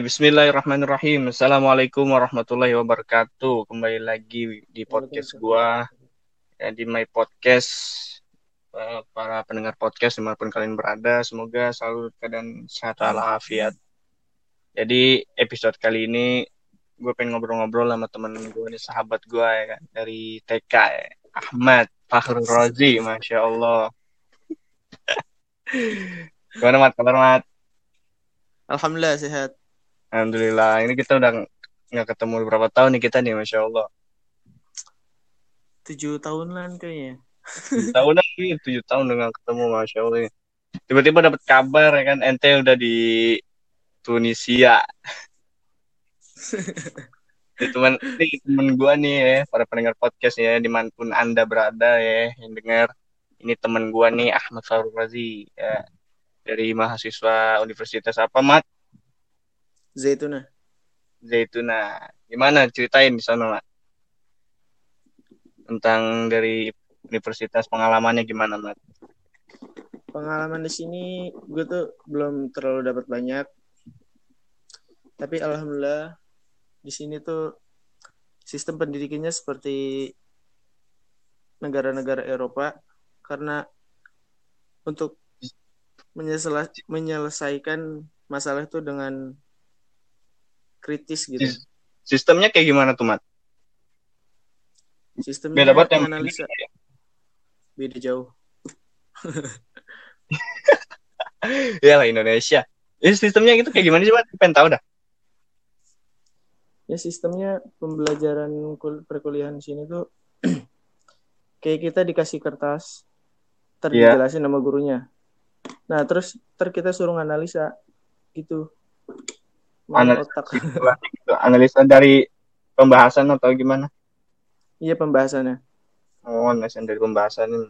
Bismillahirrahmanirrahim. Assalamualaikum warahmatullahi wabarakatuh. Kembali lagi di podcast gua ya, di my podcast para pendengar podcast di mana pun kalian berada. Semoga selalu keadaan sehat walafiat. Jadi episode kali ini gue pengen ngobrol-ngobrol sama temen gue nih sahabat gue ya kan dari TK ya. Ahmad Fakhrul Rozi, masya Allah. Gimana mat kabar mat? Alhamdulillah sehat. Alhamdulillah. Ini kita udah nggak ketemu berapa tahun nih kita nih, masya Allah. Tujuh tahunan kayaknya. Tujuh tahunan nih, tujuh tahun dengan ketemu, masya Allah. Tiba-tiba dapat kabar ya kan, ente udah di Tunisia. Teman ini teman gua nih ya, para pendengar podcast ya, di mana pun anda berada ya, yang dengar. Ini teman gua nih Ahmad Farul Razi ya, dari mahasiswa Universitas apa Mat? Zaituna. Zaituna. Gimana ceritain di sana, Mat? Tentang dari universitas pengalamannya gimana, Mat? Pengalaman di sini gue tuh belum terlalu dapat banyak. Tapi alhamdulillah di sini tuh sistem pendidikannya seperti negara-negara Eropa karena untuk menyelesaikan masalah itu dengan kritis gitu. Sis- Sistemnya kayak gimana tuh, Mat? Sistemnya Beda banget yang menganalisa beda jauh. ya lah Indonesia. Ini sistemnya gitu kayak gimana sih, Mat? Pengen tahu dah. Ya sistemnya pembelajaran kul- perkuliahan di sini tuh kayak kita dikasih kertas, ntar Iya. dijelasin sama gurunya. Nah terus ntar kita suruh analisa gitu. Otak. Gitu. Analisa dari pembahasan atau gimana? iya pembahasannya. Oh, analisa dari pembahasan ini.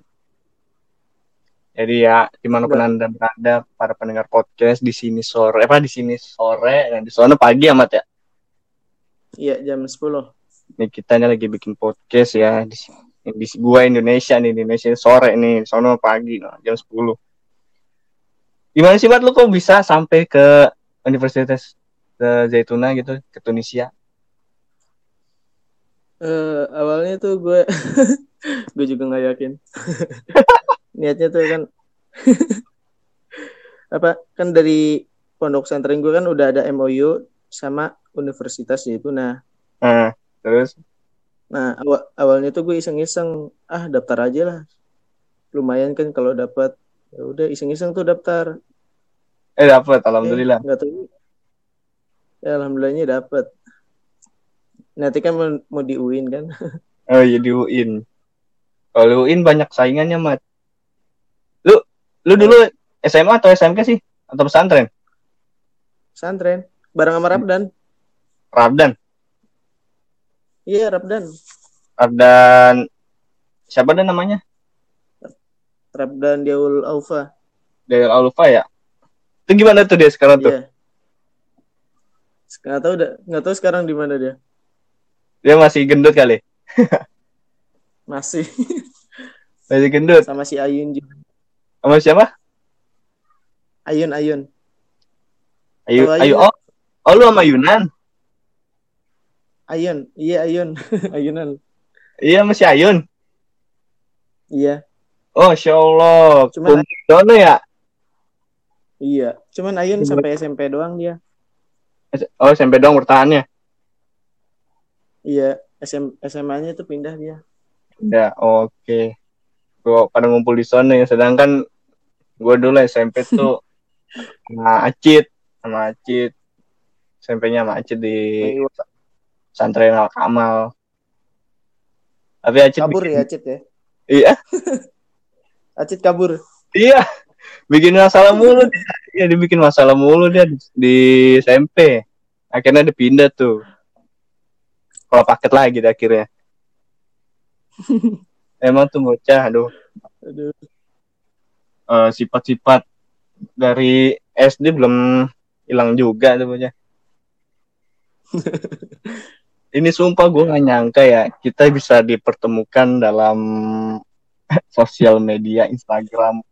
Jadi ya, di mana pun Enggak. anda berada, para pendengar podcast di sini sore, apa di sini sore, dan di sana pagi amat ya. Iya jam 10. Nih kita ini lagi bikin podcast ya di, di gua Indonesia nih, di Indonesia sore nih, sana pagi, nah, jam 10. Gimana sih, Mat, lu kok bisa sampai ke Universitas ke Zaituna gitu, ke Tunisia? Eh awalnya tuh gue gue juga nggak yakin. Niatnya tuh kan apa kan dari pondok pesantren gue kan udah ada MOU sama universitas itu. Nah, Nah, terus Nah, awa- awalnya tuh gue iseng-iseng, ah daftar aja lah. Lumayan kan kalau dapat. Ya udah iseng-iseng tuh daftar. eh dapat Eh, alhamdulillah. nggak tahu. Ya alhamdulillahnya dapat. Nanti kan mau, mau di UIN kan. Oh iya di UIN. Kalau di UIN banyak saingannya, Mat. Lu lu dulu SMA atau SMK sih? Atau pesantren? Pesantren bareng sama Rabdan. Rabdan. Iya, Rabdan. Rabdan siapa dan namanya? Rabdan Diaul Aufa. Dari Alfa ya. Itu gimana tuh dia sekarang tuh? Nggak tahu dah, nggak tahu sekarang di mana dia. Dia masih gendut kali. Masih Masih gendut. sama si Ayun juga. Sama siapa? Ayun Ayun. Ayu Tahu Ayu Ayun? oh, oh lu sama Yunan. Ayun, iya Ayun. Ayunan. Iya masih Ayun. Iya, Oh, Masya Allah. Cuman- Dono ya? iya. Cuman Ayun sampai SMP doang dia. Oh, SMP doang bertahannya. Iya, SM, SMA-nya itu pindah dia. Ya, oke. Gua pada ngumpul di sana ya. Sedangkan gue dulu SMP tuh sama Acit, sama Acit. SMP-nya sama Acit di Ayo, pesantren Al Kamal. Tapi Acit kabur bikin- ya Acit ya. Iya, Acit kabur. iya. Bikin masalah mulu dia. Iya, dia bikin masalah mulu dia di, SMP. Akhirnya dia pindah tuh. Kalau paket lagi deh akhirnya. Emang tuh bocah, aduh. Aduh. eh, sifat-sifat dari SD belum hilang juga tuh bocah. Ini sumpah gue gak nyangka ya kita bisa dipertemukan dalam sosial media Instagram.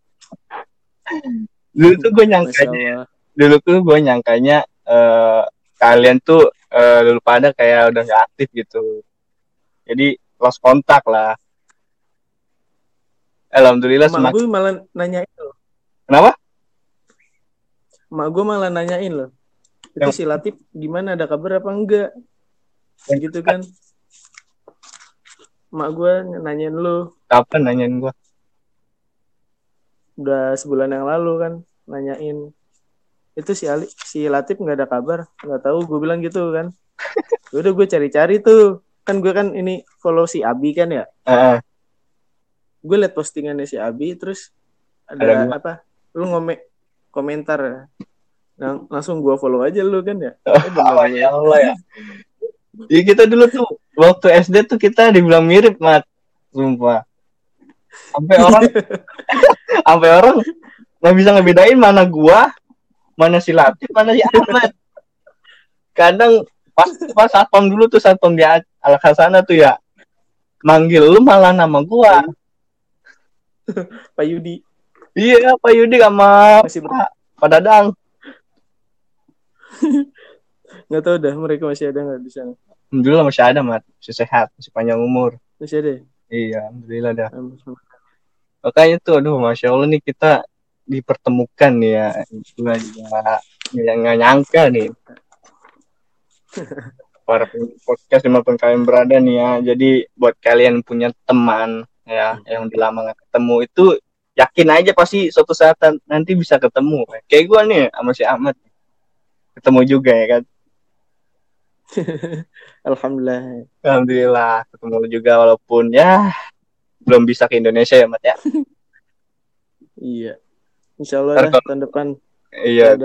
Dulu tuh gue nyangkanya, Allah. dulu tuh gue nyangkanya eh, kalian tuh uh, lu pada kayak udah nggak aktif gitu. Jadi lost kontak lah. Alhamdulillah mak gue malah nanyain loh. Kenapa? Mak gue malah nanyain loh. Itu yang... si Latif gimana? Ada kabar apa enggak? Yang... gitu kan. Mak gue nanyain lu. Kapan nanyain gue udah sebulan yang lalu kan nanyain itu si Ali si Latif nggak ada kabar? Nggak tahu gue bilang gitu kan. Udah gue cari-cari tuh kan gue kan ini follow si Abi kan ya? Uh. gue liat postingannya si Abi terus ada, ada apa lu ngome komentar Lang langsung gue follow aja lu kan ya? Oh, ya Allah ya. Ya kita dulu tuh waktu SD tuh kita dibilang mirip mat. Sumpah. Sampai orang sampai orang nggak bisa ngebedain mana gua mana si Latif mana si Ahmad. Kadang pas pas satpam dulu tuh satpam di al sana tuh ya manggil lu malah nama gua. Pak Yudi. Iya Pak Yudi sama masih Pak, Pak Dadang. Nggak tahu dah mereka masih ada nggak di sana? Alhamdulillah masih ada mat. Masih sehat masih panjang umur. Masih ada iya Alhamdulillah dah makanya tuh aduh masya Allah nih kita dipertemukan ya. Gue juga yang nggak nyangka nih. Para podcast di mana pun kalian berada nih ya. Jadi buat kalian punya teman ya yang udah lama gak ketemu itu yakin aja pasti suatu saat nanti bisa ketemu. Kayak gue nih sama si Ahmad. Ketemu juga ya kan? Alhamdulillah. Alhamdulillah ketemu juga walaupun ya belum bisa ke Indonesia ya Mat ya iya Insya Allah ya, tahun depan. Iya.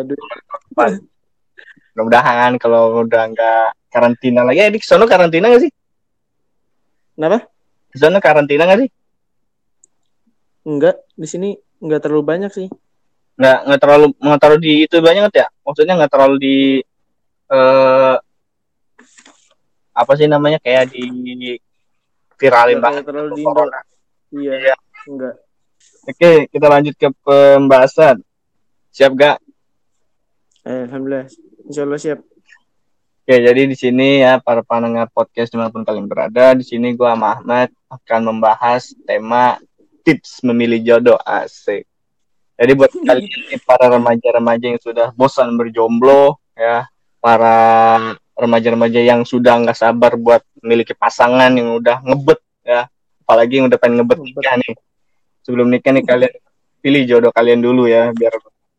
Mudah-mudahan kalau udah nggak karantina lagi. Eh, di sana karantina nggak sih? Kenapa? Di sana karantina nggak sih? Enggak, di sini nggak terlalu banyak sih. Nggak nggak terlalu nggak terlalu di itu banyak ya? Maksudnya nggak terlalu di uh, apa sih namanya kayak di viralin banget. Terlalu di Iya, iya. Enggak. Oke, kita lanjut ke pembahasan. Siap gak? Alhamdulillah. Insya Allah siap. Oke, jadi di sini ya para pendengar podcast di mana pun kalian berada, di sini gua Ahmad akan membahas tema tips memilih jodoh asik. Jadi buat kalian para remaja-remaja yang sudah bosan berjomblo, ya, para remaja-remaja yang sudah nggak sabar buat memiliki pasangan yang udah ngebet, ya, apalagi yang udah pengen ngebet nikah nih. Sebelum nikah nih kalian pilih jodoh kalian dulu ya biar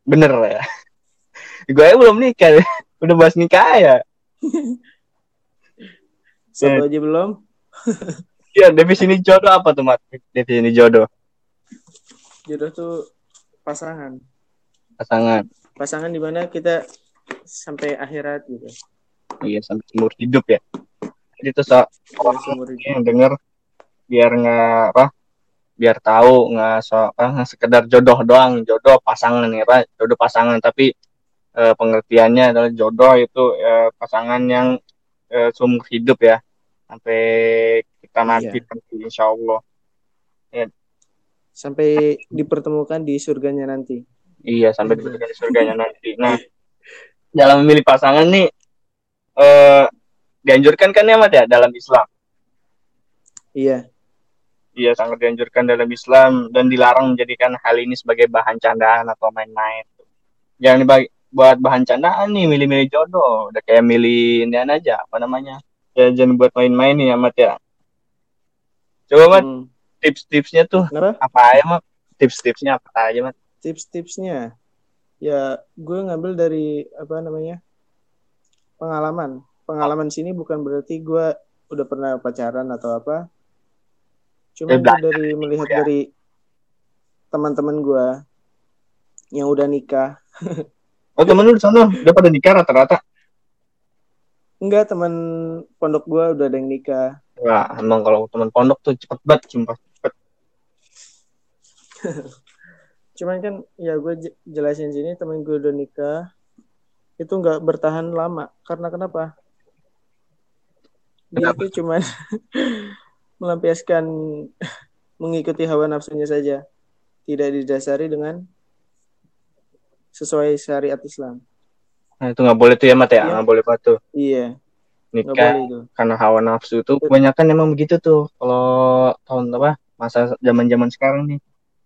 bener ya. Gue belum nikah udah bahas nikah ya. Siapa aja belum? Iya definisi jodoh apa tuh mat? Definisi jodoh. Jodoh tuh pasangan. Pasangan. Pasangan di mana kita sampai akhirat gitu iya sampai seumur hidup ya. Jadi tuh so, yang denger biar nggak apa biar tahu nggak so nggak sekedar jodoh doang. Jodoh pasangan ya pak. Jodoh pasangan. Tapi e, pengertiannya adalah jodoh itu e, pasangan yang e, seumur hidup ya. Sampai kita iya. nanti iya. insya Allah. Ya. sampai dipertemukan di surganya nanti. Iya sampai dipertemukan di surganya nanti. Nah dalam memilih pasangan nih e, dianjurkan kan ya mat ya dalam Islam iya Iya sangat dianjurkan dalam Islam dan dilarang menjadikan hal ini sebagai bahan candaan atau main-main. Jangan dibagi, buat bahan candaan nih milih-milih jodoh, udah kayak milih ini aja apa namanya. Ya jangan buat main-main nih amat ya. Coba mat hmm. tips-tipsnya tuh Kenapa? apa aja mat? Tips-tipsnya apa aja mat? Tips-tipsnya ya gue ngambil dari apa namanya pengalaman. Pengalaman sini bukan berarti gue udah pernah pacaran atau apa Cuma gue dari melihat ya. dari teman-teman gue yang udah nikah. oh temen lu di sana udah pada nikah rata-rata? Enggak teman pondok gue udah ada yang nikah. Wah emang kalau teman pondok tuh cepet banget sumpah cepet. Cuman kan ya gue jelasin sini temen gue udah nikah itu nggak bertahan lama karena kenapa? Dia itu cuman melampiaskan mengikuti hawa nafsunya saja, tidak didasari dengan sesuai syariat Islam. Nah, itu nggak boleh tuh ya, Mat ya? Iya. Nggak boleh banget tuh. Iya, Nikah boleh itu. karena hawa nafsu tuh kebanyakan emang begitu tuh. Kalau tahun apa masa zaman-zaman sekarang nih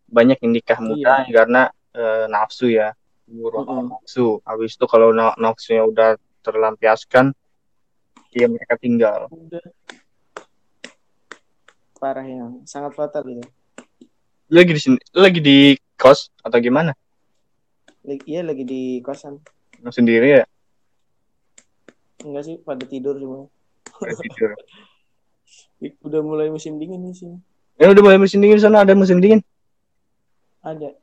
banyak yang nikah muda karena eh, nafsu ya. Buru hawa Mm-mm. nafsu. Habis itu kalau na- nafsunya udah terlampiaskan, ya mereka tinggal. Udah. Parah yang sangat fatal itu. Lu lagi di sini, lagi di kos atau gimana? Lagi, iya lagi di kosan. Lu sendiri ya? Enggak sih, pada tidur semua. Udah tidur. Udah mulai musim dingin nih sih. Ya udah mulai musim dingin di sana ada musim dingin. Ada.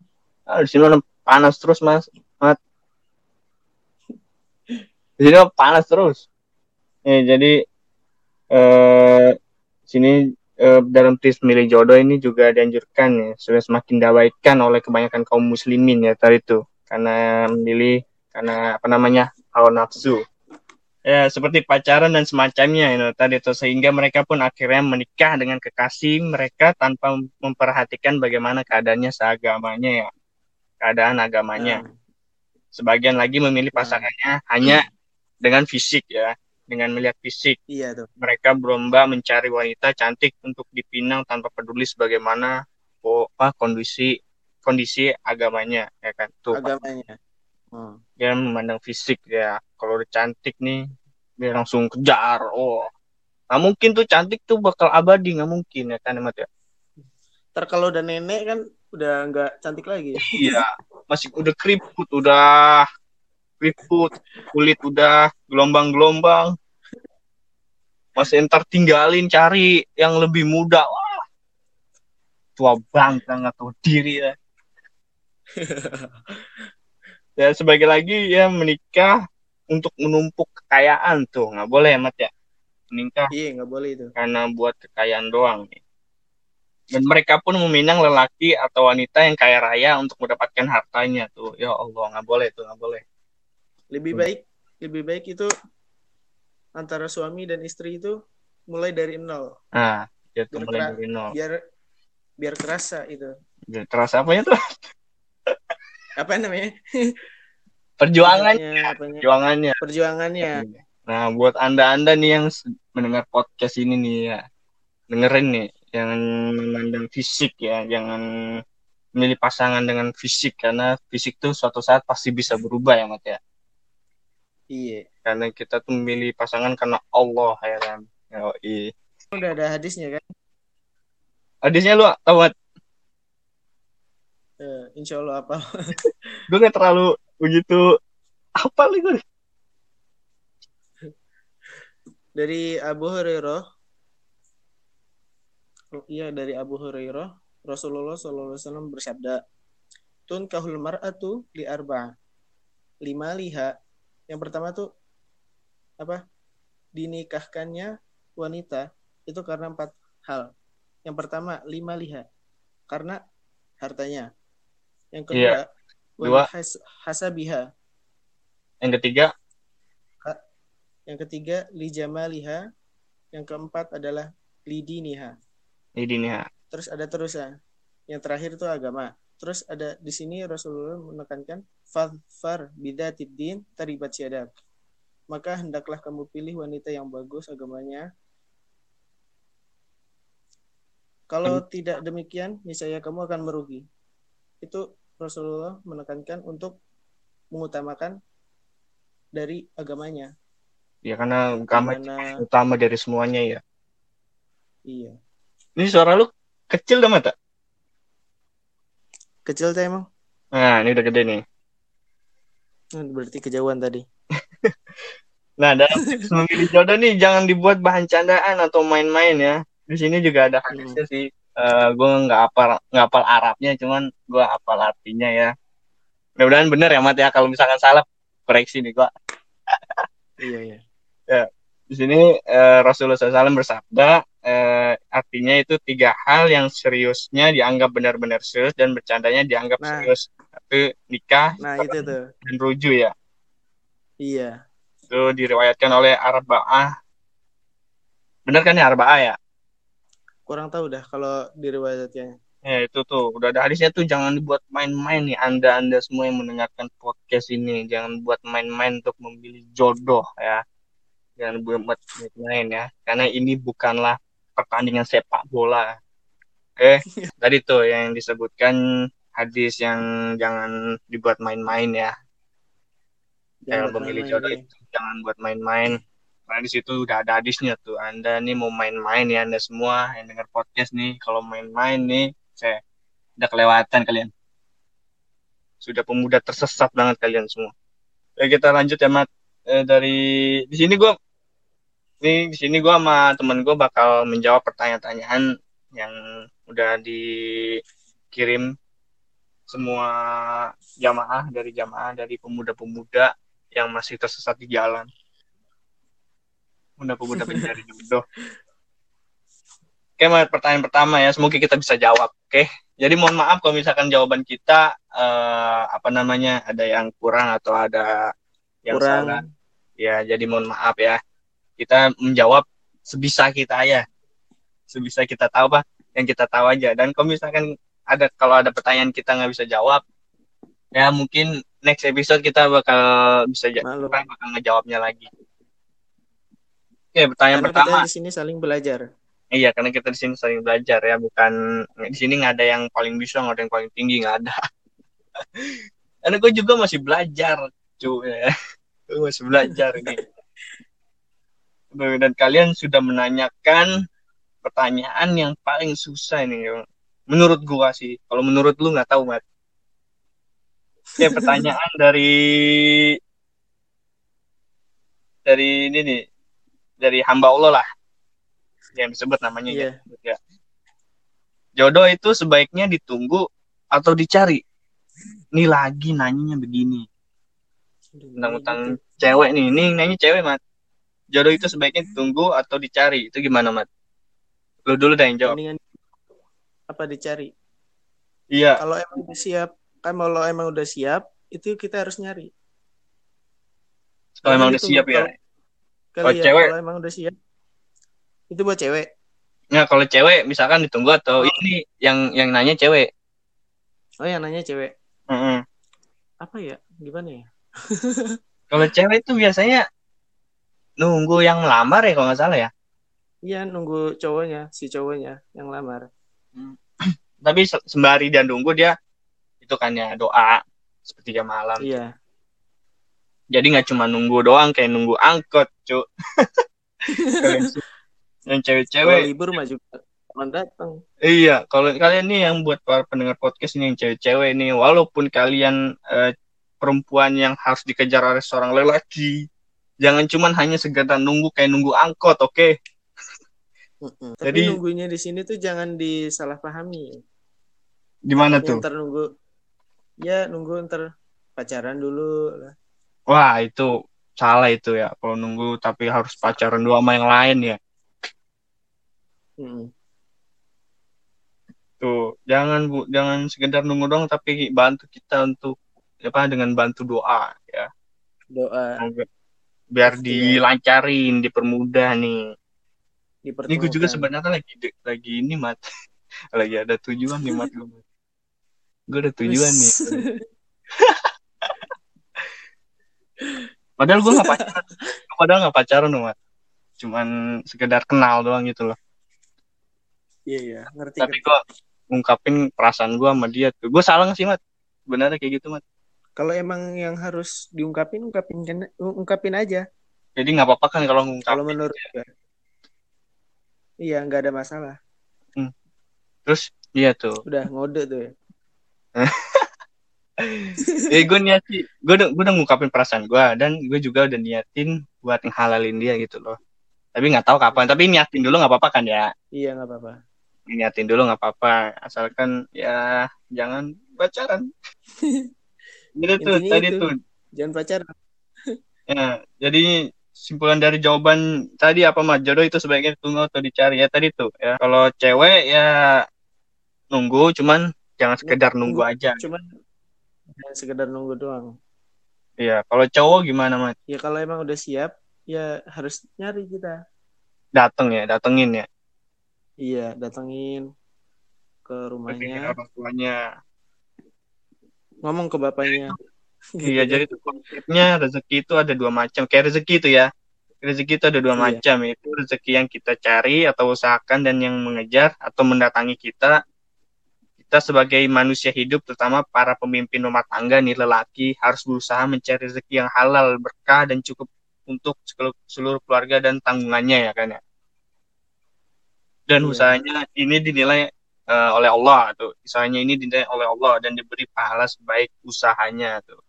Ah, di sini panas terus mas, mat. Di sini panas terus. Eh, jadi eh sini eh, dalam tis milih jodoh ini juga dianjurkan ya. Sudah semakin diabaikan oleh kebanyakan kaum muslimin ya tadi itu karena memilih karena apa namanya hawa nafsu. Ya seperti pacaran dan semacamnya know, tadi itu sehingga mereka pun akhirnya menikah dengan kekasih mereka tanpa memperhatikan bagaimana keadaannya seagamanya ya keadaan agamanya. Nah, sebagian lagi memilih Nah. pasangannya hanya dengan fisik ya. Dengan melihat fisik. Iya tuh. mereka berlomba mencari wanita cantik untuk dipinang tanpa peduli sebagaimana oh, apa kondisi kondisi agamanya ya kan? Tuh Agamanya. Hmm. dia memandang fisik ya. Kalau udah cantik nih dia langsung kejar. Oh. Nggak mungkin tuh cantik tuh bakal abadi nggak mungkin ya kan Mat ya? Ntar kalau udah nenek kan udah nggak cantik lagi. iya masih udah keriput udah keriput kulit udah gelombang-gelombang. Masih ntar tinggalin cari yang lebih muda. Wah tua banget nggak tahu diri ya. Ya sebagai lagi ya menikah untuk menumpuk kekayaan tuh. Nggak boleh ya mat ya. Menikah Iya nggak boleh itu. karena buat kekayaan doang nih dan mereka pun meminang lelaki atau wanita yang kaya raya untuk mendapatkan hartanya tuh ya Allah nggak boleh tuh nggak boleh Lebih Hmm. baik lebih baik itu antara suami dan istri itu mulai dari nol nah ya tuh Biar mulai dari nol biar biar kerasa itu. Biar terasa apa ya tuh Apa namanya? perjuangan Ibaratnya apanya? perjuangannya Perjuangannya. Nah, buat anda-anda nih yang mendengar podcast ini nih ya, dengerin nih, jangan memandang fisik ya, jangan memilih pasangan dengan fisik karena fisik tuh suatu saat pasti bisa berubah ya, Mat ya. Iya. Karena kita tuh memilih pasangan karena Allah ya kan. Yoi. Udah ada hadisnya kan? Hadisnya lu tahu Mat? Eh, insya Allah apa? Gue gak terlalu begitu apa nih gue? Dari Abu Hurairah. Oh, iya dari Abu Hurairah. Rasulullah SAW bersabda, Tun kahul mar'atu li arba. Lima liha. Yang pertama tuh apa? Dinikahkannya wanita itu karena empat hal. Yang pertama lima liha. Karena hartanya. Yang kedua, Iya. Dua. has- hasabiha. Yang ketiga, Yang ketiga, li jamaliha. Yang keempat adalah lidiniha. Ini nih ya. Terus ada terusnya. Yang terakhir itu agama. Terus ada di sini Rasulullah menekankan far bidatid din taribat syadak. Maka hendaklah kamu pilih wanita yang bagus agamanya. Kalau tidak demikian, niscaya kamu akan merugi. Itu Rasulullah menekankan untuk mengutamakan dari agamanya. Ya karena agama Gimana? utama dari semuanya ya. Iya. Ini suara lu kecil dah mata. Kecil teh emang. Nah, ini udah gede nih. Hmm, Berarti kejauhan tadi. Nah, dalam memilih jodoh nih jangan dibuat bahan candaan atau main-main ya. Di sini juga ada hadisnya sih. Eh gue nggak hafal nggak hafal Arabnya, cuman gue hafal artinya ya. Mudah-mudahan bener ya Mat ya. Kalau misalkan salah koreksi nih gue. Iya, iya. Di sini eh, Rasulullah SAW bersabda eh, artinya itu tiga hal yang seriusnya dianggap benar-benar serius dan bercandanya dianggap Nah. serius. Itu nikah Nah, itu tuh. dan ruju ya. Iya. Itu diriwayatkan oleh Arba'ah. Bener kan ya Arba'ah ya? Kurang tahu dah kalau di riwayatnya. Ya itu tuh udah ada hadisnya tuh jangan dibuat main-main nih anda anda semua yang mendengarkan podcast ini jangan buat main-main untuk memilih jodoh ya jangan buat main-main ya karena ini bukanlah pertandingan sepak bola. Oke tadi tuh yang disebutkan hadis yang jangan dibuat main-main ya. Jangan memilih jodoh itu jangan buat main-main. Karena di situ udah ada hadisnya tuh. Anda nih mau main-main ya Anda semua yang dengar podcast nih. Kalau main-main nih saya udah kelewatan kalian sudah pemuda tersesat banget kalian semua Oke, kita lanjut ya mat eh, dari di sini gue ini di sini gue sama temen gue bakal menjawab pertanyaan-pertanyaan yang udah dikirim semua jamaah dari jamaah dari pemuda-pemuda yang masih tersesat di jalan pemuda-pemuda pencari jodoh Oke, pertanyaan pertama ya, semoga kita bisa jawab. Oke, jadi mohon maaf kalau misalkan jawaban kita uh, apa namanya ada yang kurang atau ada yang kurang. salah. Ya, jadi mohon maaf ya. Kita menjawab sebisa kita ya, sebisa kita tahu pak, yang kita tahu aja. Dan kalau misalkan ada kalau ada pertanyaan kita nggak bisa jawab, ya mungkin next episode kita bakal bisa jawab, bakal ngejawabnya lagi. Oke, pertanyaan Karena pertama. Kita di sini saling belajar. Iya, karena kita di sini saling belajar ya, bukan di sini nggak ada yang paling bisa, nggak ada yang paling tinggi, nggak ada. karena gue juga masih belajar, cuy. Ya. gue masih belajar nih. Dan kalian sudah menanyakan pertanyaan yang paling susah ini, menurut gue sih. Kalau menurut lu nggak tahu, Mat. Ya pertanyaan dari dari ini nih, dari hamba Allah lah yang disebut namanya yeah. ya. Jodoh itu sebaiknya ditunggu atau dicari. Ini lagi nanyanya begini. Tentang-tentang cewek nih. Ini nanya cewek, Mat. Jodoh itu sebaiknya ditunggu atau dicari. Itu gimana, Mat? Lu dulu dah yang jawab. Mendingan apa dicari? Iya. Kalau emang udah siap, kan kalau emang udah siap, itu kita harus nyari. Kalau emang udah siap ya. Kalau ya, cewek. Kalau emang udah siap, itu buat cewek. Nah, kalau cewek misalkan ditunggu atau oh. ini yang yang nanya cewek. Oh, yang nanya cewek. Mm -hmm. Apa ya? Gimana ya? kalau cewek itu biasanya nunggu yang lamar ya kalau nggak salah ya. Iya, nunggu cowoknya, si cowoknya yang lamar. Hmm. Tapi sembari dia nunggu dia itu kan ya doa seperti jam malam. Iya. Jadi nggak cuma nunggu doang kayak nunggu angkot, cuk. yang cewek-cewek libur mah juga datang iya kalau kalian nih yang buat para pendengar podcast ini yang cewek-cewek ini walaupun kalian uh, perempuan yang harus dikejar oleh seorang lelaki jangan cuman hanya sekedar nunggu kayak nunggu angkot oke okay? Tapi Jadi nunggunya di sini tuh jangan disalahpahami. Gimana tuh? Ntar nunggu, ya nunggu ntar pacaran dulu lah. Wah itu salah itu ya kalau nunggu tapi harus pacaran dua sama yang lain ya. Hmm. Tuh, jangan Bu, jangan sekedar nunggu dong tapi bantu kita untuk apa dengan bantu doa ya. Doa. Biar dilancarin, dipermudah nih. Ini gue juga sebenarnya lagi lagi ini mat. lagi ada tujuan nih mat gue. Gue ada tujuan nih. padahal gue gak pacaran. padahal gak pacaran loh mat. Cuman sekedar kenal doang gitu loh. Iya iya ngerti. Tapi gue ngungkapin perasaan gue sama dia tuh. Gue salah gak sih mat? Sebenarnya kayak gitu mat. Kalau emang yang harus diungkapin, ungkapin ungkapin aja. Jadi nggak apa-apa kan kalau ngungkapin. Kalau menurut gue. Iya nggak ada masalah. Hmm. Terus iya tuh. Udah ngode tuh ya. ya gue niatin, gue udah, gue udah ngungkapin perasaan gue dan gue juga udah niatin buat ngehalalin dia gitu loh. Tapi nggak tahu kapan. Tapi niatin dulu nggak apa-apa kan ya? Iya nggak apa-apa niatin dulu nggak apa-apa asalkan ya jangan pacaran gitu tuh tadi itu. tuh. Jangan pacaran. Ya jadi simpulan dari jawaban tadi apa mah jodoh itu sebaiknya tunggu atau dicari. Ya tadi tuh ya. Kalau cewek ya nunggu cuman jangan sekedar nunggu, nunggu aja. cuman jangan sekedar nunggu doang. Iya kalau cowok gimana mas? Ya kalau emang udah siap ya harus nyari kita. Dateng ya datengin ya? Iya, datengin. ke rumahnya. orang tuanya ngomong ke bapaknya. Iya jadi konsepnya rezeki itu ada dua macam. Kayak rezeki itu ya. Rezeki itu ada dua Iya. macam. Itu rezeki yang kita cari atau usahakan dan yang mengejar atau mendatangi kita. Kita sebagai manusia hidup terutama para pemimpin rumah tangga nih lelaki harus berusaha mencari rezeki yang halal berkah dan cukup untuk seluruh- seluruh keluarga dan tanggungannya ya kan ya. Dan Iya. usahanya ini dinilai eh, oleh Allah tuh. Usahanya ini dinilai oleh Allah dan diberi pahala sebaik usahanya tuh.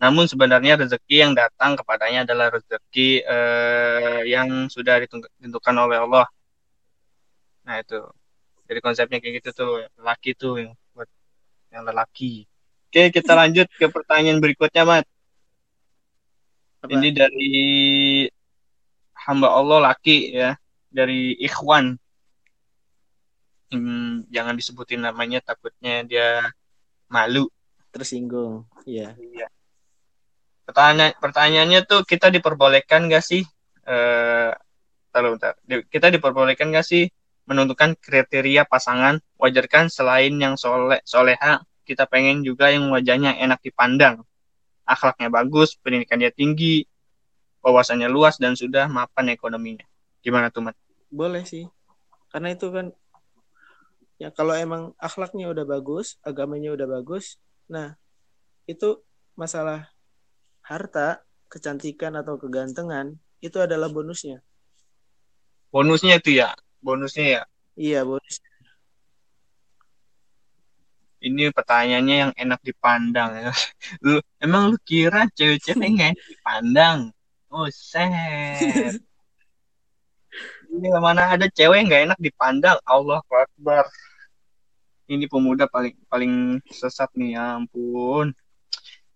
Namun sebenarnya rezeki yang datang kepadanya adalah rezeki eh, yang sudah ditentukan oleh Allah. Nah itu. Jadi konsepnya kayak gitu tuh. Lelaki tuh yang buat yang lelaki. Oke kita lanjut ke pertanyaan berikutnya Mat. Apa? ini dari hamba Allah laki ya. Dari Ikhwan Hmm, jangan disebutin namanya takutnya dia malu tersinggung iya Iya. Pertanyaan pertanyaannya tuh kita diperbolehkan gak sih eh taruh, bentar. Di- kita diperbolehkan gak sih menentukan kriteria pasangan wajar kan selain yang soleh soleha kita pengen juga yang wajahnya enak dipandang akhlaknya bagus pendidikan dia tinggi wawasannya luas dan sudah mapan ekonominya gimana tuh Mat? boleh sih karena itu kan ya kalau emang akhlaknya udah bagus agamanya udah bagus nah itu masalah harta kecantikan atau kegantengan itu adalah bonusnya bonusnya itu ya bonusnya ya iya bonus ini pertanyaannya yang enak dipandang ya. Lu emang lu kira cewek-cewek nggak enak dipandang? Oh, set. Ini mana ada cewek yang nggak enak dipandang? Allah Akbar. Ini pemuda paling paling sesat nih, ya ampun.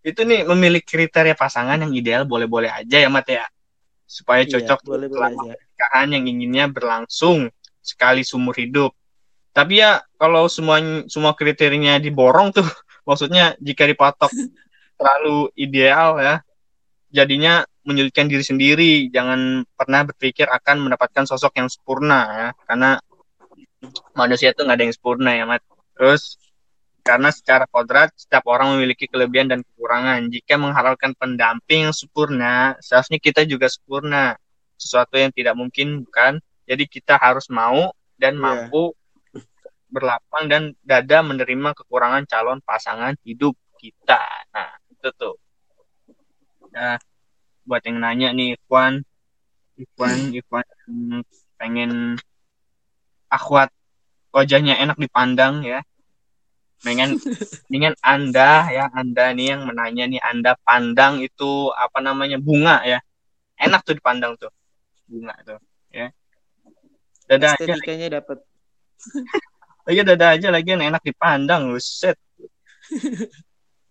Itu nih memilih kriteria pasangan yang ideal boleh-boleh aja ya, Mat ya. Supaya Iya, cocok boleh boleh aja pernikahan yang inginnya berlangsung sekali seumur hidup. Tapi ya kalau semua semua kriterianya diborong tuh, maksudnya jika dipatok terlalu ideal ya, jadinya menyulitkan diri sendiri. Jangan pernah berpikir akan mendapatkan sosok yang sempurna ya, karena manusia itu nggak ada yang sempurna ya, Mat. Terus karena secara kodrat setiap orang memiliki kelebihan dan kekurangan. Jika mengharapkan pendamping yang sempurna, seharusnya kita juga sempurna. Sesuatu yang tidak mungkin bukan. Jadi kita harus mau dan Iya. mampu berlapang dan dada menerima kekurangan calon pasangan hidup kita. Nah, itu tuh. Nah, buat yang nanya nih, Ikhwan, Ikhwan, Ikhwan pengen akhwat wajahnya enak dipandang ya. Dengan dengan Anda ya, Anda nih yang menanya nih, Anda pandang itu apa namanya bunga ya. Enak tuh dipandang tuh. Bunga tuh, ya. Dada aja estetikanya dapat lagi dada aja lagi yang enak dipandang set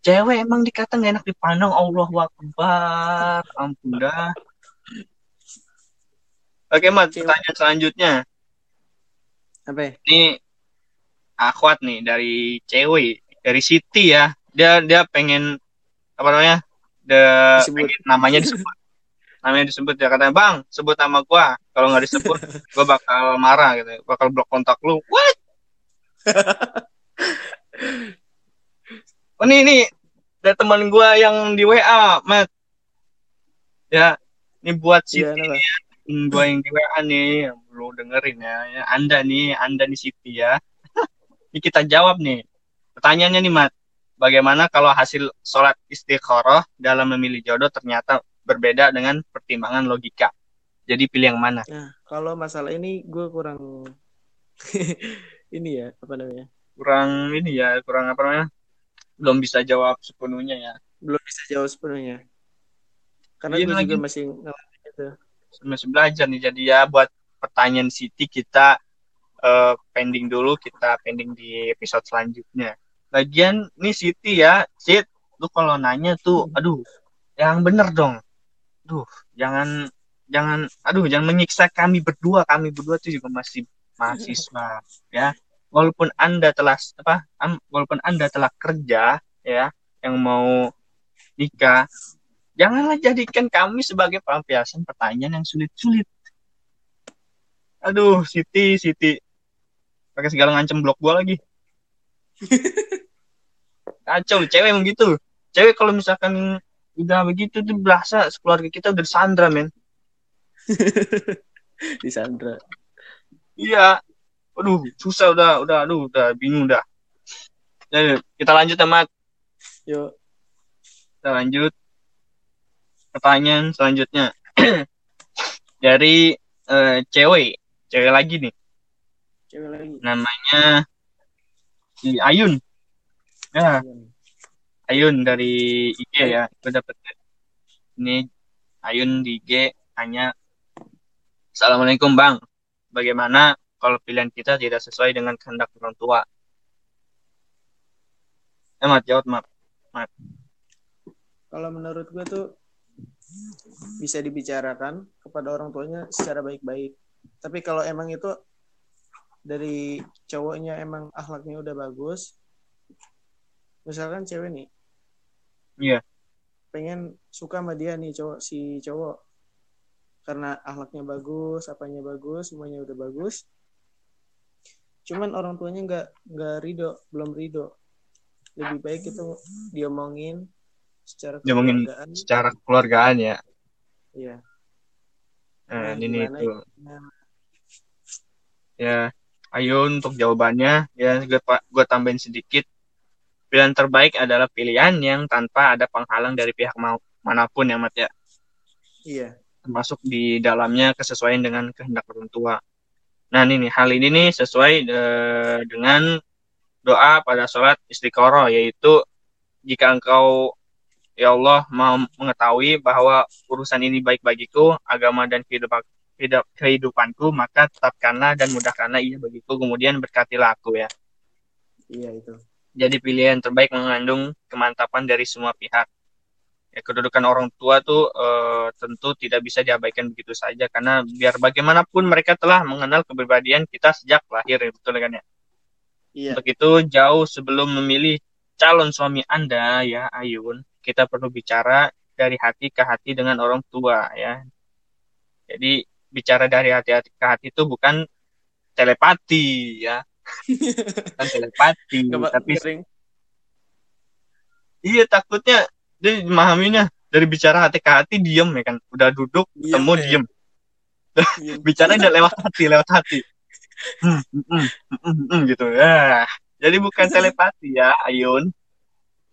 cewek emang dikata nggak enak dipandang Allah Akbar ampun dah oke mat pertanyaan selanjutnya apa ya? ini akhwat nih dari cewek dari Siti ya. Dia dia pengen apa namanya Disebut. pengen namanya disebut. Namanya disebut ya katanya bang sebut nama gua. Kalau nggak disebut gua bakal marah gitu bakal blok kontak lu. What? Oh ini ini ada teman gua yang di WA mat ya ini buat Siti Iya, gua yang di WA nih lu dengerin ya. ya anda nih anda nih Siti ya ini kita jawab nih pertanyaannya nih mat bagaimana kalau hasil sholat istikharah dalam memilih jodoh ternyata berbeda dengan pertimbangan logika jadi pilih yang mana Nah, kalau masalah ini gue kurang ini ya apa namanya? kurang ini ya kurang apa namanya belum bisa jawab sepenuhnya ya Belum bisa jawab sepenuhnya. Karena Iya, gue juga masih ngalamin itu. Masih belajar nih. Jadi ya buat pertanyaan Siti kita eh, pending dulu kita pending di episode selanjutnya. Lagian nih Siti ya Sit lu kalau nanya tuh aduh yang bener dong. Duh jangan jangan aduh jangan menyiksa kami berdua. Kami berdua tuh juga masih mahasiswa ya. Walaupun anda telah apa walaupun anda telah kerja ya yang mau nikah janganlah jadikan kami sebagai pelampiasan pertanyaan yang sulit-sulit. Aduh Siti Siti. Pakai segala ngancem blok gua lagi. Kacau cewek emang gitu. Cewek kalau misalkan udah begitu tuh berasa keluarga kita udah disandra men. Di Sandra. Iya. Aduh susah udah udah aduh udah bingung udah. Jadi, kita lanjut sama yuk. Kita lanjut pertanyaan selanjutnya. Dari eh, cewek cewek lagi nih. Cewek lagi. Namanya si Ayun. Ya. Ayun. Dari IG ya gue dapet ini Ayun di IG tanya Assalamualaikum Bang. Bagaimana kalau pilihan kita tidak sesuai dengan kehendak orang tua? Eh Mat jawab Mat. Kalau menurut gue tuh bisa dibicarakan kepada orang tuanya secara baik-baik. Tapi kalau emang itu dari cowoknya emang akhlaknya udah bagus misalkan cewek nih. Iya. pengen suka sama dia nih cowok si cowok. Karena akhlaknya bagus apanya bagus semuanya udah bagus. Cuman orang tuanya nggak nggak ridho belum ridho. Lebih baik itu diomongin secara kekeluargaan. secara keluargaan ya. Iya. Nah, Nah, ini itu ya ayo untuk jawabannya. Ya gue gue tambahin sedikit. Pilihan terbaik adalah pilihan yang tanpa ada penghalang dari pihak mau mana pun ya Mat ya. Iya. Termasuk di dalamnya kesesuaian dengan kehendak orang tua. Nah ini nih hal ini nih sesuai eh, dengan doa pada sholat istiqoroh yaitu jika engkau ya Allah mau mengetahui bahwa urusan ini baik bagiku agama dan kehidupan hidup- kehidupanku maka tetapkanlah dan mudahkanlah ia bagiku. Kemudian berkatilah aku ya. Iya itu. Jadi pilihan terbaik mengandung kemantapan dari semua pihak. Ya kedudukan orang tua tuh eh, tentu tidak bisa diabaikan begitu saja. Karena biar bagaimanapun mereka telah mengenal kepribadian kita sejak lahir ya betul kan ya? Iya. Untuk itu jauh sebelum memilih calon suami Anda ya Ayun kita perlu bicara dari hati ke hati dengan orang tua ya. Jadi bicara dari hati-hati ke hati itu bukan telepati ya. Bukan telepati tapi sering iya takutnya dia memahaminya. Dari bicara hati ke hati diem ya kan. Udah duduk Diem, ketemu ya. diem. Diem. bicara udah lewat hati lewat hati. Hmm, hmm, hmm, gitu. Ya jadi bukan telepati ya Ayun.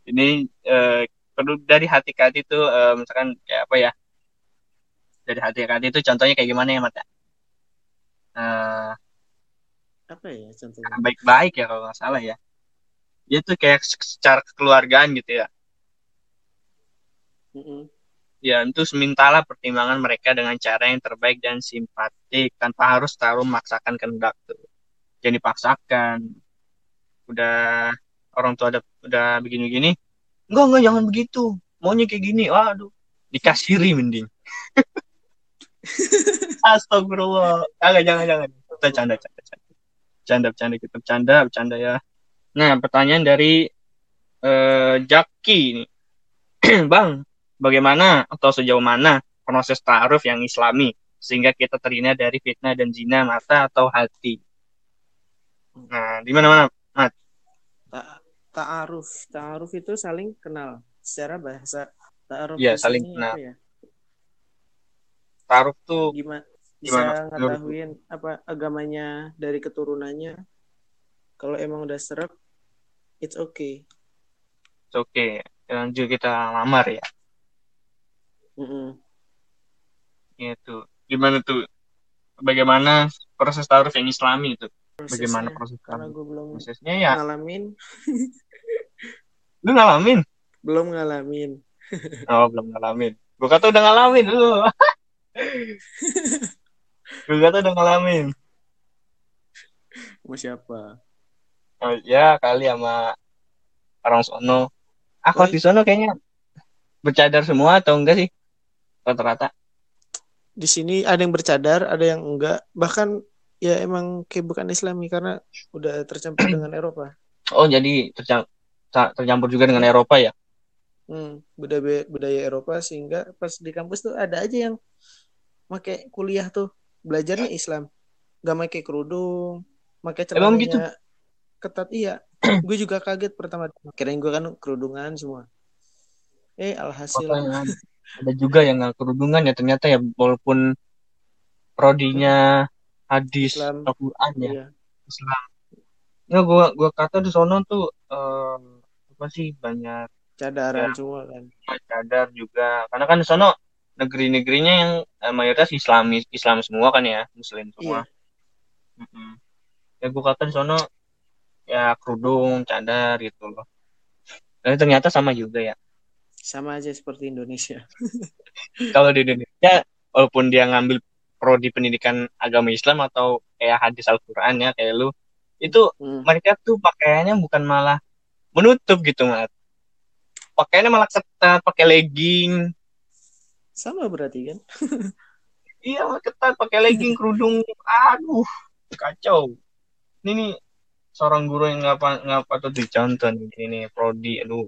Ini eh, perlu dari hati ke hati itu eh, misalkan kayak apa ya dari hati ke hati itu contohnya kayak gimana ya Mat ya? Eh, apa ya contohnya baik-baik ya kalau nggak salah ya dia tuh kayak secara kekeluargaan gitu ya Mm-mm. Ya, itu mintalah pertimbangan mereka dengan cara yang terbaik dan simpatik tanpa harus terlalu memaksakan kehendak tuh. Jangan dipaksakan. Udah orang tua udah, udah begini-begini, enggak enggak jangan begitu. Maunya kayak gini. Waduh, dikasiri mending. Astagfirullah. Agak jangan jangan. Kita canda canda canda. Canda bercanda kita bercanda bercanda ya. Nah, pertanyaan dari eh Jaki nih. Bang, bagaimana atau sejauh mana proses ta'aruf yang islami sehingga kita terhindar dari fitnah dan zina mata atau hati. Nah, di mana mana? Ta- ta'aruf ta'aruf itu saling kenal secara bahasa ta'aruf Iya, saling kenal. ya? Ta'aruf tuh gimana bisa Gimana, ngetahuin apa agamanya dari keturunannya kalau emang udah serap it's okay oke. Okay. Lanjut kita lamar ya. Mm-mm. Gitu. Gimana tuh? Bagaimana proses ta'aruf yang islami itu? Bagaimana Prosesnya, proses karena gue belum Prosesnya ya, ngalamin lu ngalamin? belum ngalamin Oh, belum ngalamin. Gue kata udah ngalamin lu. Gue kata udah ngalamin. sama siapa Oh, ya kali sama orang sono. Ah, kalau Woi. di sono kayaknya bercadar semua atau enggak sih? Rata-rata. di sini ada yang bercadar ada yang enggak bahkan ya emang kayak bukan Islami karena udah tercampur dengan Eropa Oh, jadi tercam- ta- tercampur juga dengan Eropa ya? hmm, budaya budaya Eropa sehingga pas di kampus tuh ada aja yang pakai kuliah tuh. Belajarnya Islam. Nggak pakai kerudung pakai Emang celananya gitu? ketat. Iya. Gue juga kaget pertama kirain gue kan kerudungan semua. Eh alhasil. Makanya ada. Juga yang nggak kerudungan ya ternyata ya walaupun prodinya hadis Islam. Al-Quran ya. Iya. Islam. Ya gua gua kata di sono tuh eh, apa sih banyak cadaran Ya. semua kan cadar juga karena kan di sono negeri-negerinya yang eh, mayoritas Islamis Islam semua kan ya Muslim semua. iya Mm-mm. Ya gua kata di sono ya kerudung cadar gitu loh. Dan ternyata sama juga ya. sama aja seperti Indonesia Kalau di Indonesia walaupun dia ngambil prodi pendidikan agama Islam atau kayak hadis Al-Quran ya kayak lu itu Hmm. mereka tuh pakaiannya bukan malah menutup gitu mat. Pakaiannya malah ketat pakai legging. Sama berarti kan? Iya malah ketat pakai legging kerudung. Aduh kacau. Ini nih seorang guru yang ngapa ngapa tuh dicontoh nih ini prodi. Aduh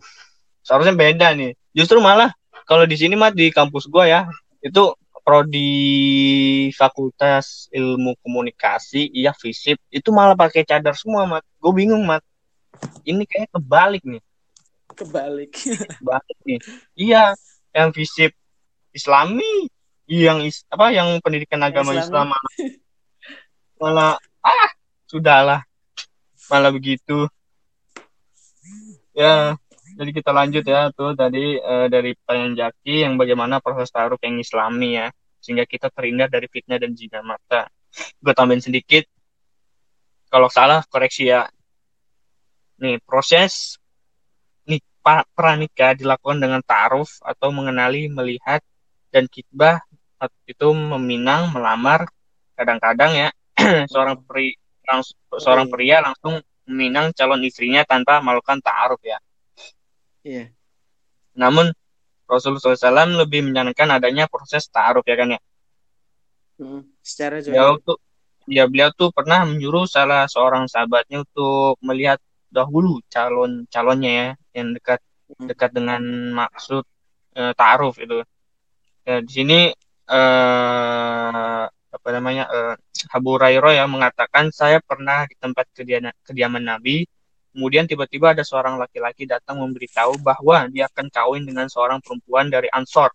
seharusnya beda nih. Justru malah kalau di sini mat di kampus gua ya itu prodi fakultas ilmu komunikasi iya fisip itu malah pakai cadar semua mat. Gue bingung mat ini kayak kebalik nih kebalik banget nih. Iya, yang fisip Islami, yang is, apa yang pendidikan agama. Islam malah, ah sudahlah malah begitu. Ya, jadi kita lanjut ya tuh tadi eh, dari pertanyaan Jaki yang bagaimana proses taruh yang Islami ya, sehingga kita terhindar dari fitnah dan zina mata. Gue tambahin sedikit, kalau salah koreksi ya. Nih proses pa- pranikah dilakukan dengan ta'aruf atau mengenali, melihat dan kitbah itu meminang, melamar. Kadang-kadang ya seorang pri langs- seorang pria langsung meminang calon istrinya tanpa melakukan ta'aruf ya. iya Namun Rasulullah SAW lebih menyarankan adanya proses ta'aruf ya kan ya. Hmm. secara Beliau jauh tuh ya beliau tuh pernah menyuruh salah seorang sahabatnya untuk melihat dahulu calon calonnya ya yang dekat Hmm. dekat dengan maksud eh, ta'aruf itu. Ya, di sini eh, apa namanya eh, Abu Hurairah ya mengatakan saya pernah di tempat kediaman, kediaman Nabi, kemudian tiba-tiba ada seorang laki-laki datang memberitahu bahwa dia akan kawin dengan seorang perempuan dari Ansor.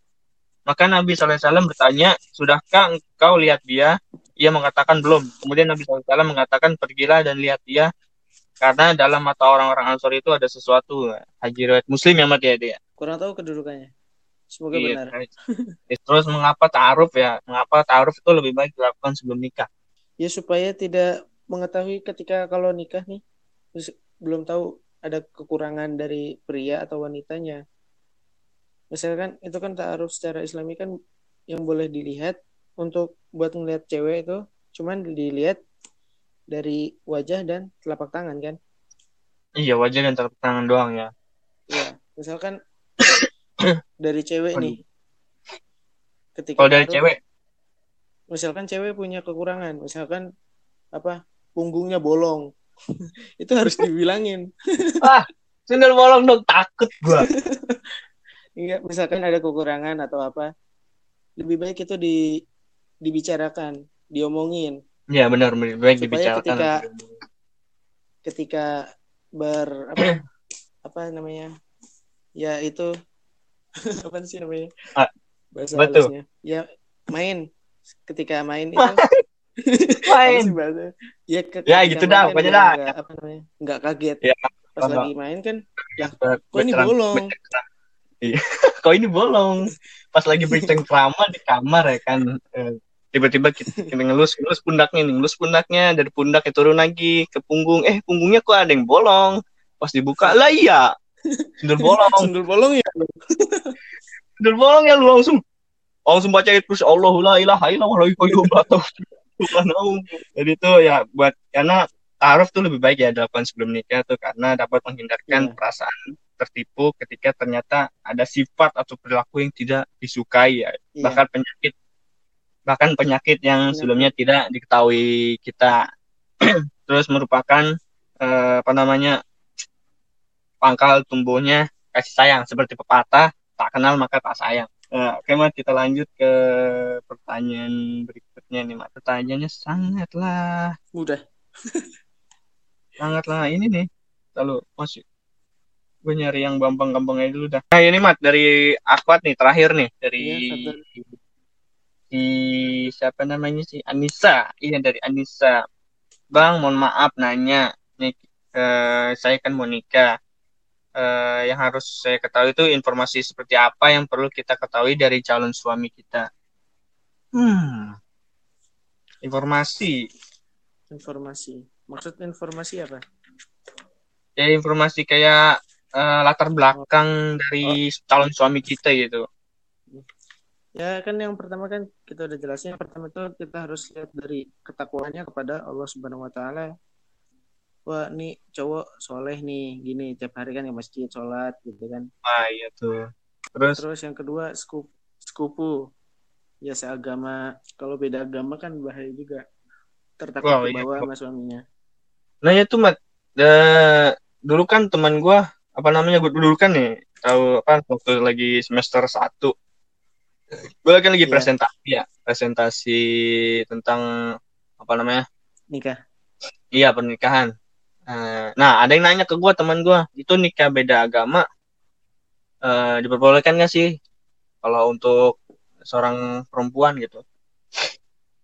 Maka Nabi SAW bertanya, sudahkah engkau lihat dia? Ia mengatakan belum. Kemudian Nabi SAW mengatakan pergilah dan lihat dia, karena dalam mata orang-orang Ansor itu ada sesuatu. Haji riwayat Muslim ya Mat ya dia. kurang tahu kedudukannya semoga Iya, benar guys. Terus mengapa ta'aruf ya? Mengapa ta'aruf itu lebih baik dilakukan sebelum nikah? ya supaya tidak mengetahui ketika kalau nikah nih terus belum tahu ada kekurangan dari pria atau wanitanya misalkan itu kan taaruf secara islami kan yang boleh dilihat untuk buat ngeliat cewek itu cuman dilihat dari wajah dan telapak tangan kan? Iya, wajah dan telapak tangan doang ya. Iya, misalkan dari cewek nih. Ketika Kalau dari cewek, misalkan cewek punya kekurangan misalkan apa punggungnya bolong. Itu harus dibilangin. Ah, sundel bolong dong, takut gua. Enggak, misalkan ada kekurangan atau apa lebih baik itu di dibicarakan diomongin Iya, benar, baik Supaya dibicarakan. ketika- ketika ber apa apa namanya ya itu apa sih namanya Ah, bahasa betul. halusnya ya main ketika main itu apa Main. ya ke- Ya, gitu dah, pokoknya biar dah. nggak, apa namanya nggak kaget Ya, pas paham. lagi main kan Kok kok ini bolong Iya. Kok ini bolong? Pas lagi bercengkrama di kamar ya kan. Tiba-tiba kita, kita ngelus, ngelus pundaknya nih, ngelus pundaknya dari pundak ya turun lagi ke punggung. Eh, punggungnya kok ada yang bolong? Pas dibuka, lah iya. Sundel bolong. sundul bolong ya Sundel bolong ya lu langsung langsung baca itu terus Allah la ilaha illallah. Jadi itu ya buat karena taaruf tuh lebih baik ya dilakukan sebelum nikah tuh karena dapat menghindarkan Iya. perasaan tertipu ketika ternyata ada sifat atau perilaku yang tidak disukai ya Iya. bahkan penyakit bahkan penyakit yang Penyakit. sebelumnya tidak diketahui kita. Terus merupakan eh, apa namanya pangkal tumbuhnya kasih sayang. Seperti pepatah tak kenal maka tak sayang. Eh, oke Mat kita lanjut ke pertanyaan berikutnya nih Mat. Pertanyaannya sangatlah mudah. Sangatlah ini nih. Lalu masih gue nyari yang gampang-gampang aja dulu dah. Nah ini mat dari akwat nih terakhir nih dari Iya, di siapa namanya sih? Anissa. Iya dari Anissa. Bang mohon maaf nanya. Nih eh, saya kan mau nikah. Eh, yang harus saya ketahui itu informasi seperti apa yang perlu kita ketahui dari calon suami kita? Hmm. Informasi. Informasi. Maksud informasi apa? ya informasi kayak eh, latar belakang dari calon suami kita gitu Ya kan yang pertama kan kita udah jelasin. Yang pertama itu kita harus lihat dari ketakwaannya kepada Allah Subhanahu Wa Taala. Wah, nih cowok soleh nih, gini tiap hari kan ke masjid sholat gitu kan. ah iya tuh terus Terus yang kedua skup, skupu, ya seagama. Kalau beda agama kan bahaya juga. Tertakut Wow, ke iya, bawah sama suaminya. Nah ya tuh mat, Da- dulu kan teman gua apa namanya gue dulu kan nih tahu apa waktu lagi semester 1 gue kan lagi Iya. presentasi ya presentasi tentang apa namanya? Nikah. iya pernikahan. Eh, nah ada yang nanya ke gua teman gua itu nikah beda agama? Eh, diperbolehkan nggak sih? Kalau untuk seorang perempuan gitu.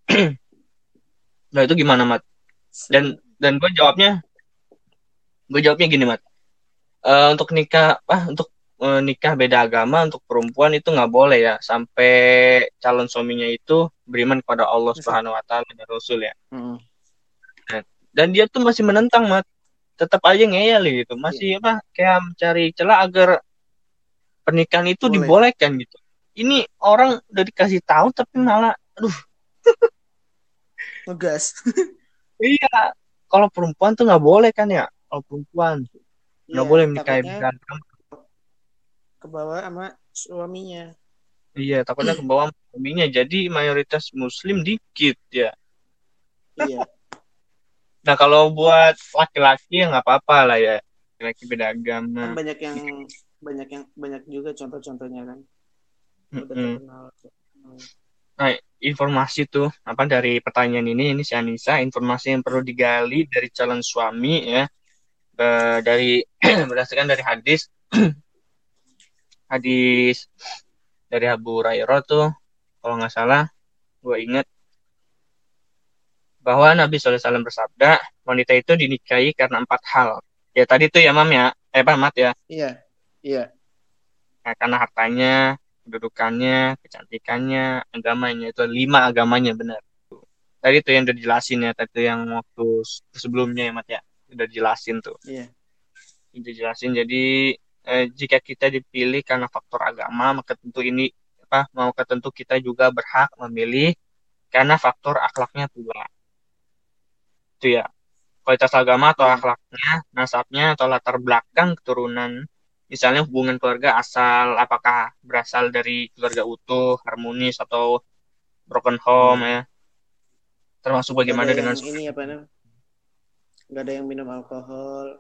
Nah itu gimana mat? Dan dan gue jawabnya gue jawabnya gini mat. Eh, untuk nikah ah untuk eh, nikah beda agama untuk perempuan itu nggak boleh ya. Sampai calon suaminya itu beriman kepada Allah? Subhanahu Wa Taala dan Rasul ya. Mm-mm. dan dia tuh masih menentang mat. Tetap aja ngeyel gitu. Masih apa kayak mencari celah agar pernikahan itu Boleh. dibolehkan gitu. Ini orang udah dikasih tahu tapi malah aduh. Ngegas. iya kalau perempuan tuh nggak boleh kan ya? Kalau perempuan nggak Iya, boleh menikahi takutnya beda agama ke bawah sama suaminya. Iya, takutnya ke bawah suaminya. Jadi mayoritas muslim dikit ya. Iya. Nah, kalau buat laki-laki ya nggak apa-apa lah ya. Laki-laki beda kan agama. banyak yang banyak yang banyak juga contoh-contohnya kan. Udah Mm-mm. terkenal. Nah, informasi tuh apa dari pertanyaan ini ini si Anissa, informasi yang perlu digali dari calon suami ya. Eh, dari berdasarkan dari hadis hadis dari Abu Hurairah tuh kalau nggak salah gue inget bahwa Nabi SAW bersabda wanita itu dinikahi karena empat hal ya tadi tuh ya mam ya eh Pak Mat ya Iya. Iya. Nah, karena hartanya kedudukannya kecantikannya agamanya itu lima agamanya benar tadi tuh yang udah dijelasin ya tadi yang waktu sebelumnya ya Mat ya udah dijelasin tuh Iya. itu jelasin jadi eh, jika kita dipilih karena faktor agama maka tentu ini apa maka tentu kita juga berhak memilih karena faktor akhlaknya pula itu ya kualitas agama atau Iya. akhlaknya nasabnya atau latar belakang keturunan misalnya hubungan keluarga asal apakah berasal dari keluarga utuh harmonis atau broken home ya termasuk Nggak bagaimana dengan ini apa namanya? Gak ada yang minum alkohol.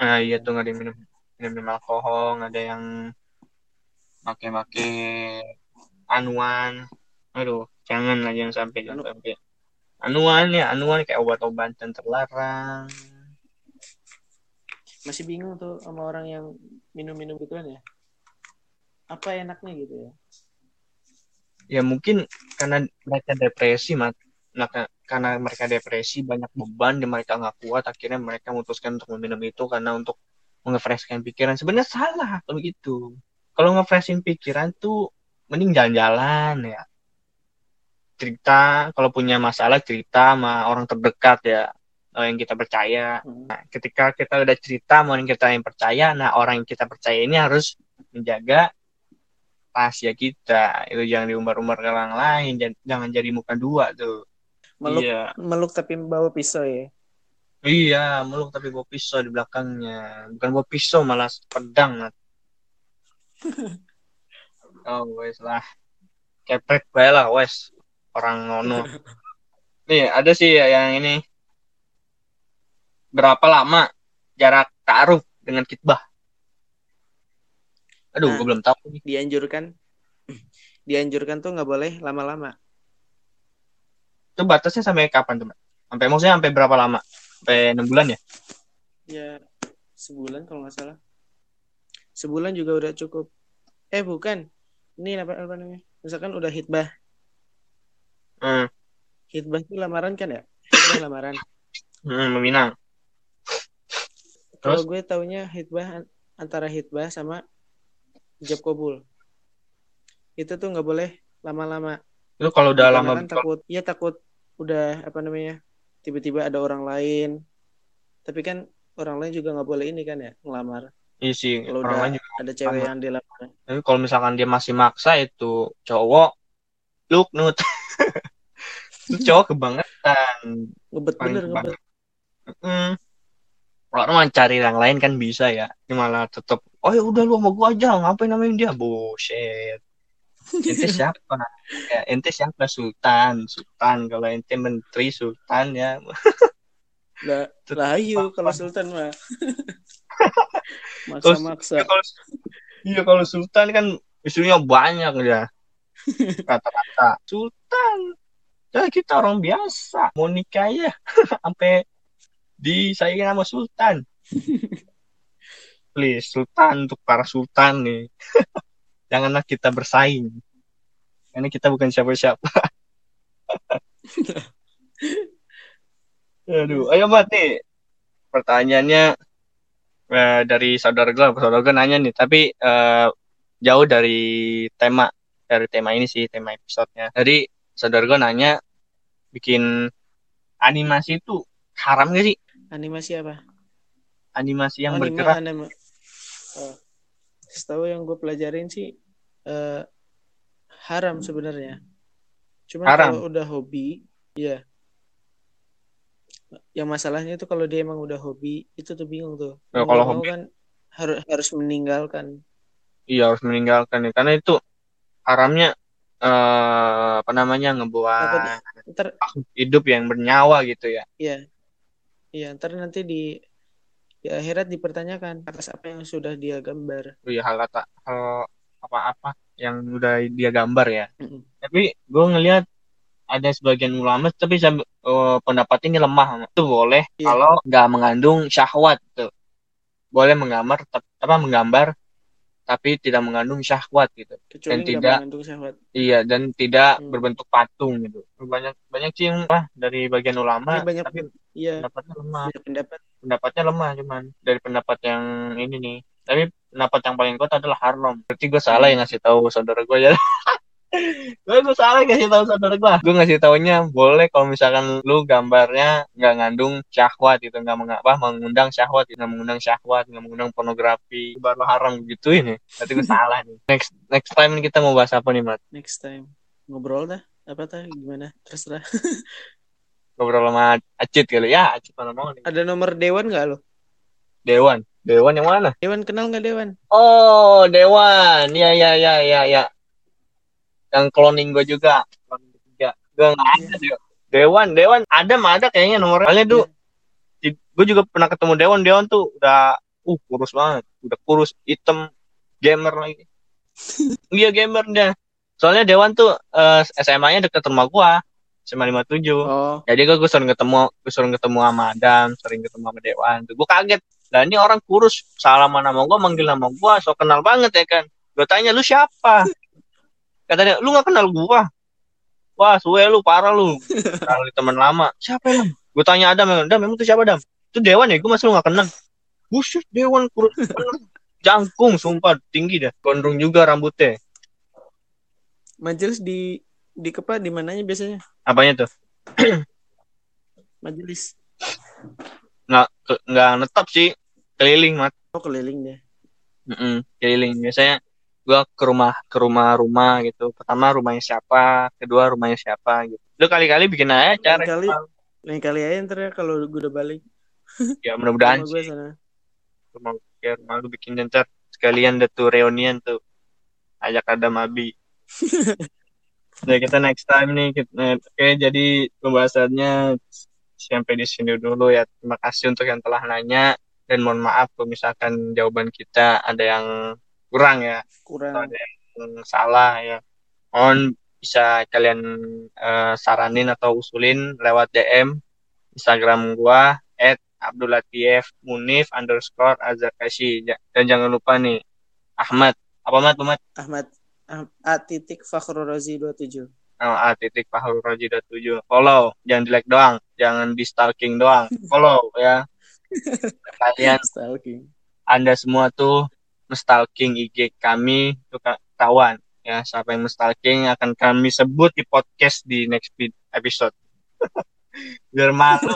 Ah iya tuh nggak ada yang minum minum, minum alkohol, ada yang pakai-pakai anuan. Aduh, jangan lah jangan sampai jangan sampai. Anuan ya, anuan kayak obat-obatan terlarang. Masih bingung tuh sama orang yang minum-minum gituan ya. Apa enaknya gitu ya? Ya mungkin karena mereka depresi, mat. Nah, ka- karena mereka depresi banyak beban dan mereka nggak kuat, akhirnya mereka memutuskan untuk meminum itu karena untuk mengefreshkan pikiran. Sebenarnya salah kalau gitu. Kalau ngefreshin pikiran tuh mending jalan-jalan ya. cerita kalau punya masalah cerita sama orang terdekat ya yang kita percaya Hmm. ketika kita udah cerita sama orang kita yang percaya nah orang yang kita percaya ini harus menjaga rahasia kita itu jangan diumbar-umbar ke orang lain jangan, jangan jadi muka dua tuh Meluk, iya meluk tapi bawa pisau ya. Iya meluk tapi bawa pisau di belakangnya. Bukan bawa pisau malah pedang. Nat. oh wes lah. Kepret bae lah wes. Orang ngono. Nih ada sih yang ini. Berapa lama jarak ta'aruf dengan kitbah aduh Nah. gue belum tahu nih. Dianjurkan. Dianjurkan tuh nggak boleh lama-lama. itu batasnya sampai kapan teman sampai maksudnya sampai berapa lama sampai enam bulan ya? Ya sebulan kalau nggak salah. Sebulan juga udah cukup. Eh bukan. Ini apa, apa namanya? Misalkan udah hitbah. Hmm. hitbah itu lamaran kan ya? Hitbah lamaran. Hmm, meminang. Kalau gue taunya hitbah an- antara hitbah sama ijab kabul itu tuh nggak boleh lama-lama. Itu kalau udah lama Karena kan takut ya takut udah apa namanya tiba-tiba ada orang lain tapi kan orang lain juga nggak boleh ini kan ya ngelamar iya sih kalau orang lain juga ada cewek yang dilamar tapi kalau misalkan dia masih maksa itu cowok look nut itu cowok kebangetan ngebet Paling bener ngebet Hmm. Orang cari yang lain kan bisa ya. Ini malah tetap, oh ya udah lu sama gua aja, ngapain namain dia? Bullshit. Ente siapa? Ya, ente siapa? Sultan, Sultan. Kalau ente menteri Sultan ya. lah lah ayo kalau sultan mah maksa-maksa ya kalau iya kalau Sultan kan istrinya banyak ya. Rata-rata Sultan. Ya kita orang biasa mau nikah ya sampai disaingin sama Sultan. Please Sultan untuk para Sultan nih. Janganlah kita bersaing. Ini kita bukan siapa-siapa. Aduh, ayo Mat nih. Pertanyaannya eh, dari saudara gue, saudara gue nanya nih, tapi eh, jauh dari tema dari tema ini sih, tema episodenya. Jadi saudara gue nanya, bikin animasi itu haram gak sih? animasi apa Animasi yang Oh, anime, bergerak. anime. Oh. Setahu yang gue pelajarin sih eh, haram sebenarnya. Cuma kalau udah hobi, ya. Yang masalahnya itu kalau dia emang udah hobi, itu tuh bingung tuh. Ya, kalau hobi- kan harus harus meninggalkan. Iya harus meninggalkan ya, karena itu haramnya eh, apa namanya ngebuat Ntar, hidup yang bernyawa gitu ya. ya, ya ntar nanti di di akhirat dipertanyakan atas apa yang sudah dia gambar. Oh iya hal hal hal apa-apa yang udah dia gambar ya. Mm-mm. Tapi gue ngelihat ada sebagian ulama tapi sam- eh, pendapatnya ini lemah. Itu boleh Iya. kalau nggak mengandung syahwat tuh. Boleh menggambar apa menggambar tapi tidak mengandung syahwat gitu. Kecuali nggak tidak- mengandung syahwat. Iya dan tidak Hmm. berbentuk patung gitu. Banyak banyak sih yang ah, dari bagian ulama Ini banyak, tapi iya, pendapatnya lemah. banyak pendapat. Pendapatnya lemah cuman dari pendapat yang ini nih. Tapi pendapat yang paling kuat adalah haram. Berarti gue salah yang ngasih tahu saudara gue ya. gue gue salah ngasih tahu saudara gue. Gue ngasih taunya boleh kalau misalkan lu gambarnya nggak ngandung syahwat gitu, nggak meng apa mengundang syahwat, gitu. nggak mengundang syahwat, nggak mengundang pornografi, baru haram gitu ini. Berarti gue salah nih. Next next time kita mau bahas apa nih, Mat? Next time ngobrol dah. Apa tah gimana? Terserah. Ngobrol sama Acit kali ya, Acit mana mau nih. Ada nomor Dewan nggak lo? Dewan, Dewan yang mana? Dewan kenal nggak Dewan? Oh, Dewan. Ya, ya, ya, ya, ya. Yang cloning gue juga. Cloning ketiga. Gue nggak ada, Dewan. Dewan, Dewan. Ada mah ada kayaknya nomornya. Soalnya tuh, gue juga pernah ketemu Dewan. Dewan tuh udah, uh, kurus banget. Udah kurus, hitam, gamer lagi. Iya, gamer dia. Soalnya Dewan tuh eh, SMA-nya deket rumah gue. SMA 57. Oh, Jadi gue, gue sering ketemu, gue sering ketemu sama Adam, sering ketemu sama Dewan. Tuh gue kaget. Lah ini orang kurus, salaman nama gue, manggil nama gue, so kenal banget ya kan. Gue tanya lu siapa? Kata dia, lu gak kenal gue. Wah, suwe lu, parah lu. Kali teman lama. Siapa emang? Gue tanya Adam, Adam emang itu siapa Adam? Itu Dewan ya, gue masih lu gak kenal. Buset, Dewan kurus. Jangkung, sumpah, tinggi dah. Gondrong juga rambutnya. majelis di di kepa di mananya biasanya? Apanya tuh? Majelis. Nggak, nggak netap sih. Keliling, mat. Oh keliling deh. Mm-mm, keliling biasanya gua ke rumah ke rumah-rumah gitu pertama rumahnya siapa kedua rumahnya siapa gitu lu kali-kali bikin aja cara Lain kali, lain kali aja ntar ya kalau gue udah balik. ya mudah-mudahan gue sih sana. rumah ya, rumah lu bikin ntar sekalian tuh reunian tuh ajak ada mabi Nah, kita next time nih kita, nah, oke jadi pembahasannya sampai di sini dulu ya. Terima kasih untuk yang telah nanya dan mohon maaf kalau misalkan jawaban kita ada yang kurang ya. Kurang. ada yang salah ya. Mohon bisa kalian eh, saranin atau usulin lewat DM Instagram gua at Munif underscore Azarkashi dan jangan lupa nih Ahmad. Apa Ahmad? Ahmad? Ahmad A titik Fakhrul Razi 27 oh, A titik Fakhrul Razi 27 follow jangan di like doang. Jangan di stalking doang. Follow ya. Kalian stalking. Anda semua tuh stalking IG kami tuh kawan. Ya siapa yang stalking akan kami sebut di podcast di next episode. Biar malu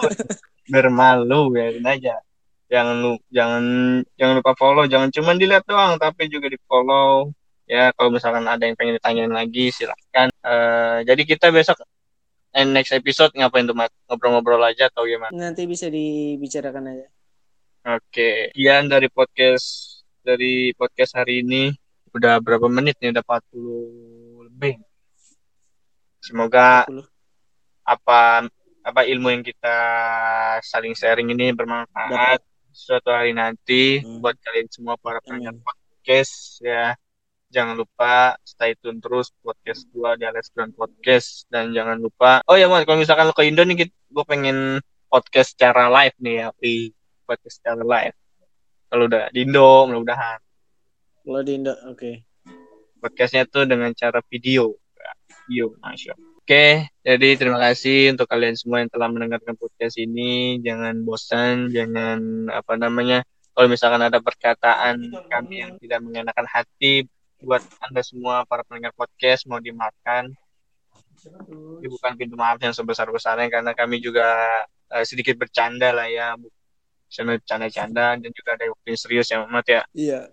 biar malu biarin aja. Jangan lu jangan jangan lupa follow. Jangan cuma dilihat doang tapi juga di follow ya kalau misalkan ada yang pengen ditanyain lagi silahkan uh, jadi kita besok and next episode ngapain tuh ngobrol-ngobrol aja atau gimana nanti bisa dibicarakan aja oke okay. sekian dari podcast dari podcast hari ini udah berapa menit nih udah 40 lebih semoga 40. apa apa ilmu yang kita saling sharing ini bermanfaat Dapat. suatu hari nanti hmm. buat kalian semua para pendengar podcast ya jangan lupa stay tune terus podcast gua di Alex Grand Podcast dan jangan lupa oh ya kalau misalkan lo ke Indo nih gue pengen podcast secara live nih ya di podcast secara live kalau udah di Indo mudah-mudahan kalau di Indo oke okay. podcastnya tuh dengan cara video video masya Oke, jadi terima kasih untuk kalian semua yang telah mendengarkan podcast ini. Jangan bosan, jangan apa namanya. Kalau misalkan ada perkataan kami yang tidak mengenakan hati buat anda semua para pendengar podcast mau dimakan, ini bukan pintu maaf yang sebesar besarnya karena kami juga uh, sedikit bercanda lah ya, sama canda-canda dan juga ada yang serius ya, Mat ya. Iya.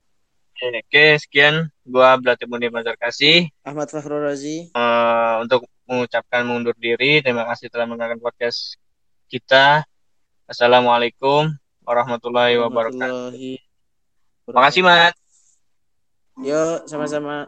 Oke, sekian. Gua Belati Munir Mazar Kasih. Ahmad Fakhrul Razi. Uh, untuk mengucapkan mundur diri. Terima kasih telah mendengarkan podcast kita. Assalamualaikum warahmatullahi wabarakatuh. Terima kasih, Mat. Yo, sama-sama.